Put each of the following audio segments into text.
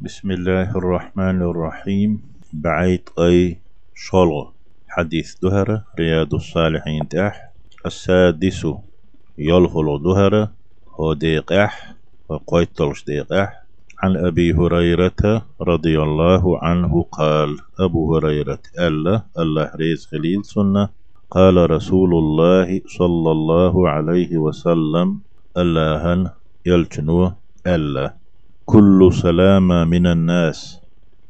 بسم الله الرحمن الرحيم بعيد أي شلغ حديث دهرة رياض الصالحين تح السادس يلخل دهرة هو ديقح وقويتلش ديقح عن أبي هريرة رضي الله عنه قال أبو هريرة ألا الله ريز خليل سنة. قال رسول الله صلى الله عليه وسلم ألاهن يلجنو ألا. كل سلامة من الناس.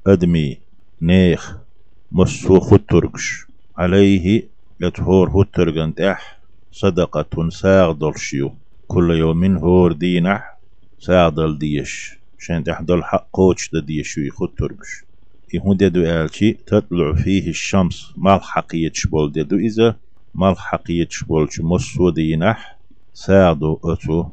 أدمي نيخ مسو خطرقش. عليه يتهور خطرقن تح صدقة ساغدل شيو. كل يوم هور دينح ساغدل ديش. شان تحدل حق قوش دا ديشو يخطرقش يهون دو آلشي تطلع فيه الشمس. مال حقية شبول دو إذا مال حقية شبول مسو دينح ساعدو أتو.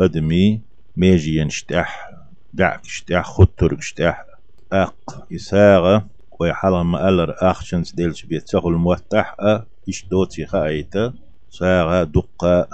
أدمي ميجي ينشتح دعك شتاح خطر شتاح أق إساغة ويحلم ما ألر أخشنس ديلش بيتسخل الموتح أ إش دوتي خايتا ساغة دقة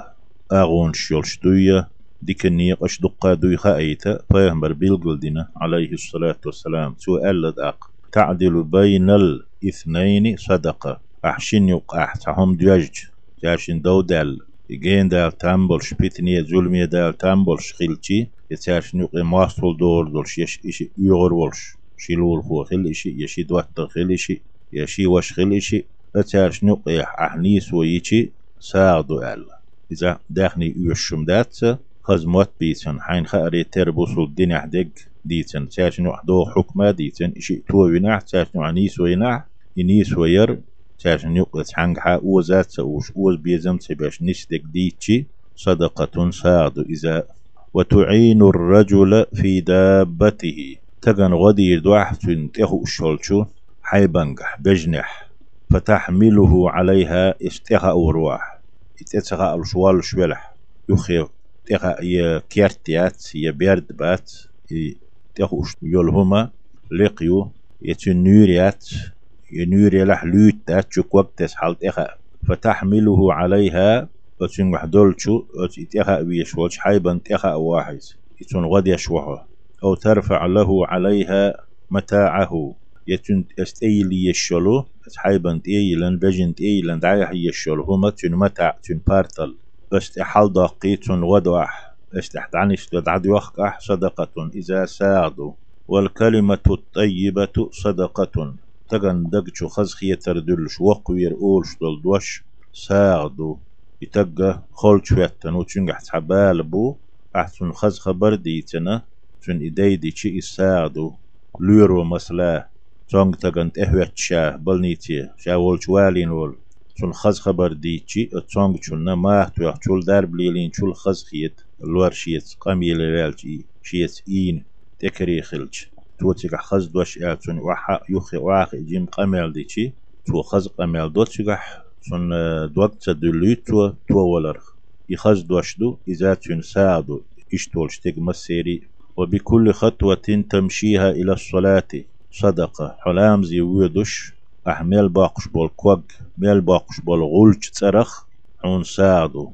أغون شيولش دوية ديكني قش دقة دوي خايتا فيهمر بيلقل عليه الصلاة والسلام سؤال أق. تعدل بين الاثنين صدقة. أحشين يقع تهم ديجج جاشين دو دال جين دال تامبولش بيتني زلمي دال تامبولش خيلتي. يتسارش نوقي ماستول دور دولش يش إشي يغر ولش شيلول خو خل إشي يشي دوات خل إشي يشي وش خل إشي أتسارش نوقي أحنيس ويشي ساعدو ألا إذا داخني يوشم دات خزموت بيتن حين خاري تربوسو الدين أحدق ديتن تسارش نوح دو حكمة ديتن إشي تو ويناح تسارش نوح نيس ويناح ينيس وير تسارش نوقي تحنق حا أوزات سوش أوز بيزم تباش نسدك ديتشي صدقة ساعدو إذا وتعين الرجل في دابته. تغن غدي دوح تنتهو الشولشو حيبنجح بجنح. فتحمله عليها استغى وروح اتسغى ألشوال شوالح يخي تغى يا كيرتيات يا بيرد بات تغو يولهما. لقيو يتنوريات ينوري لح لوت تات شك وقت تسحل تغى فتحمله عليها أتشن وحدولشو أتش إتيخا بيشوش حيبا تيخا واحد يتون غد يشوحه أو ترفع له عليها متاعه يتون استيلي يشلو حيبا تيلن بجن تيلن دعيه يشلو هما تون متاع تون بارتل دقي تون غدوح استحت عنش دعد وخك صدقة إذا ساعدوا والكلمة الطيبة صدقة تغن دقشو خزخية تردلش وقوير أولش دلدوش ساعدوا يتقى خول شويتن وچون حبال بو أحسن خز خبر ديتنا چون إدي دي چي إساعدو لورو مسلا تونغ تغنت إهوات شاه بلنيتي شا ول شوالين ول چون خز خبر دي چي تونغ چون ماه تو چول دار بليلين چول خز خيت. لور شيت قميل رالجي شيت إين تكري خلج. توتيك خز دوش آتون وحا يخي واخي جيم قميل دي چي تو خز قميل دوتيك تدليت تو تو ولر يخز دوشدو إذا تن ساعدو. إشتول شتك مسيري وبكل خطوة تمشيها إلى الصلاة صدقة حلام زي ويدوش أحمل باقش بول كوغ ميل باقش بول غولش ترخ عون ساعدو.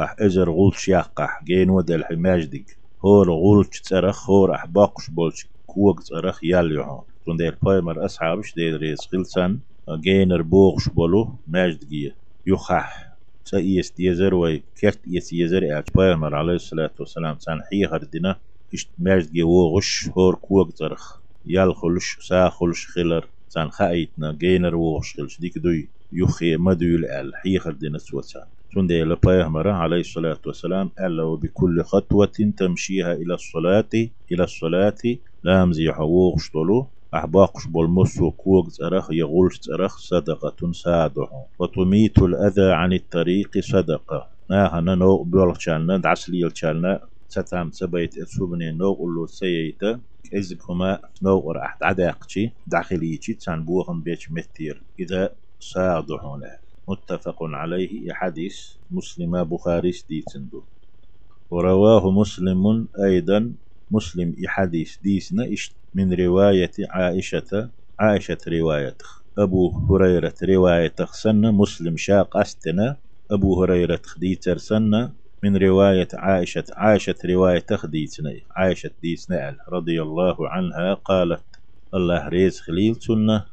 أح إزر غولش يقح جين ودل حماجدك هور غولش ترخ هور أح باقش بولش كوغ ترخ ياليوهون تون دير بايمر أصحابش دير ريز خلسان جينر بوغش بولو ماجدقية يخح سايس ديزر وي كرت يس يزر اج بايمر عليه الصلاة والسلام سان حي هردنا إشت ماجدقية وغش هور كوغ زرخ. يالخلش ساخلش خلر سان خايتنا جينر وغش خلش. ديك دوي. يخي مدوي الال حي هردنا سوسان تون دي لبايمر عليه الصلاة والسلام ألا وبكل خطوة تمشيها إلى الصلاة إلى الصلاة. لامزي حوغش طلو أحباقش بالمسو كوغ زرخ يغولش زرخ صدقة ساده وتميت الأذى عن الطريق صدقة. ناهنا نو بيولشالنا دعسليل شالنا ستام سبيت اتسوبني نو قلو سيئتا إزكما نو راح عداقشي. داخليتي تسان بوغن بيش متير. إذا صادحونه متفق عليه حديث مسلم بخاري ديتندو ورواه مسلم أيضا مسلم إحاديث ديسنا من رواية عائشة عائشة رواية أبو هريرة رواية سنة مسلم شاق أستنا. أبو هريرة ديتر سنة من رواية عائشة عائشة رواية تخديتنا عائشة ديسنا رضي الله عنها قالت الله ريز خليل سنة.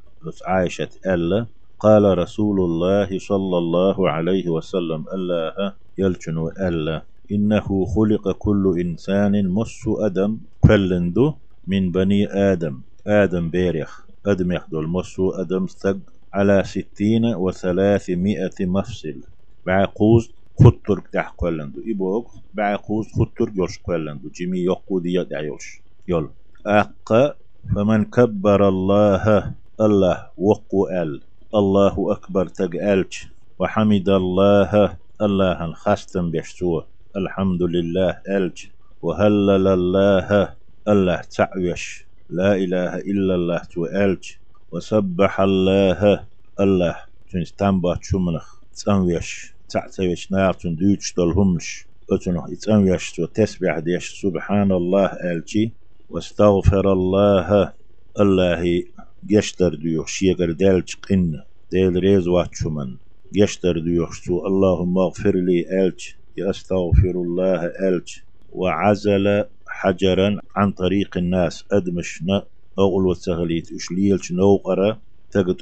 عائشة ألا قال رسول الله صلى الله عليه وسلم الله يلجن ألا إنه خلق كل إنسان مس أدم كلندو من بني آدم. آدم بيريخ. أدم يخدل مس أدم استق على ستين وثلاثمائة مفصل. بعقوز خطر تح كلندو. إبوك بعقوز خطر يوش كلندو. جمي يقودي يدعيوش يول. أق فمن كبر الله الله وقو أل. الله أكبر تقالج وحمد الله الله خاستم بيشتوه الحمد لله ألج وهلل الله الله تعويش. لا إله إلا الله تو ألج وسبح الله. الله تنستنبات شمنخ تنويش تعتويش نارتن دوتش دولهمش أتنه يتنويش تو تسبح ديش. سبحان الله ألجي واستغفر الله الله يشتر ديوش شيغر دالج قن. ديل ريز واتشمن يشتر ديوش اللهم اغفر لي ألج. يستغفر الله ألج وعزل حجرا عن طريق الناس. أدمشنا أغل وتغليت أشليلش نوقرة تقد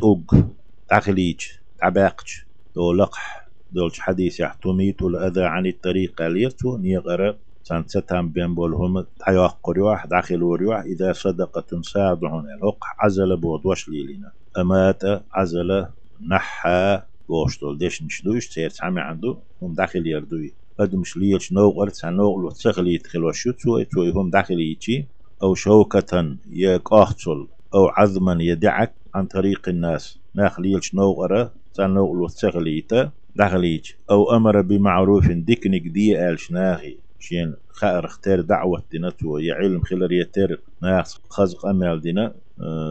تعخليج تعباقج دو لقح دولش حديث يحتميت الأذى عن الطريق. اليرتو نيغرة سان ستام بين بولهم تحيوق ريوح داخل وريوح إذا صدقة سادعون الحق عزل بود وشليلنا. أمات عزل نحى بوشتول ديش نشدوش تير تعمي عنده هم داخل يردوي. أدمش ليش نوغ أرت عن نوغ لتسغلي تخل وشتو تو هم داخلي يجي أو شوكة يقاحتل أو عظما يدعك عن طريق الناس ناخليلش نوغ أرى عن نوغ لتسغلي تا داخليج أو أمر بمعروف ديكنك دي آلش ناغي شين خير اختار دعوة دينتو يا علم خلر يتر ناس خزق أمال دينا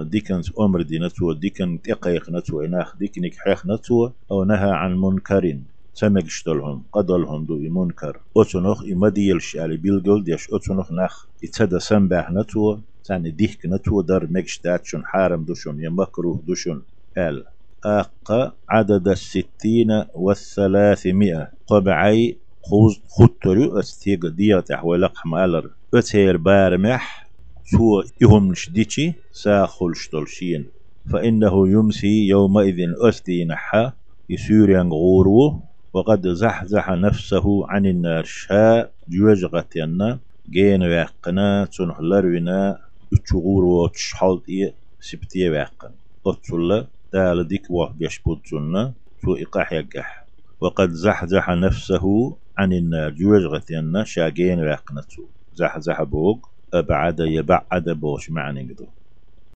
ديكنز أمر دينتو ديكن تقيق نتو ناخ ديكنك حيخ نتو أو نهى عن منكرين سمجشتلهم قدلهم دو منكر أتنخ إمديلش على بيلجل ديش أتنخ نخ إتدا سنبح نتو تاني ديك نتو در مجش داتشون حارم دوشون يمكروه دوشون قال أق عدد الستين والثلاثمائة قبعي خوز خطرو استيق دياتح ولقح مالر أتير بارمح سو إهم شديتي ساخل شتلشين فإنه يمسي يومئذ أستينحا يسوريان غورو وقد زحزح نفسه عن النار. شاء جوجغت ينا جين واقنا تنح لرونا اتشغور وتشحلت إيه سبتية واقن أتصل دال ديك وح بيشبوتنا تو إقاح يقح وقد زحزح نفسه عن النار. جوجغت ينا شا جين واقنتو زحزح بوق أبعد يبعد بوش معنى قدو.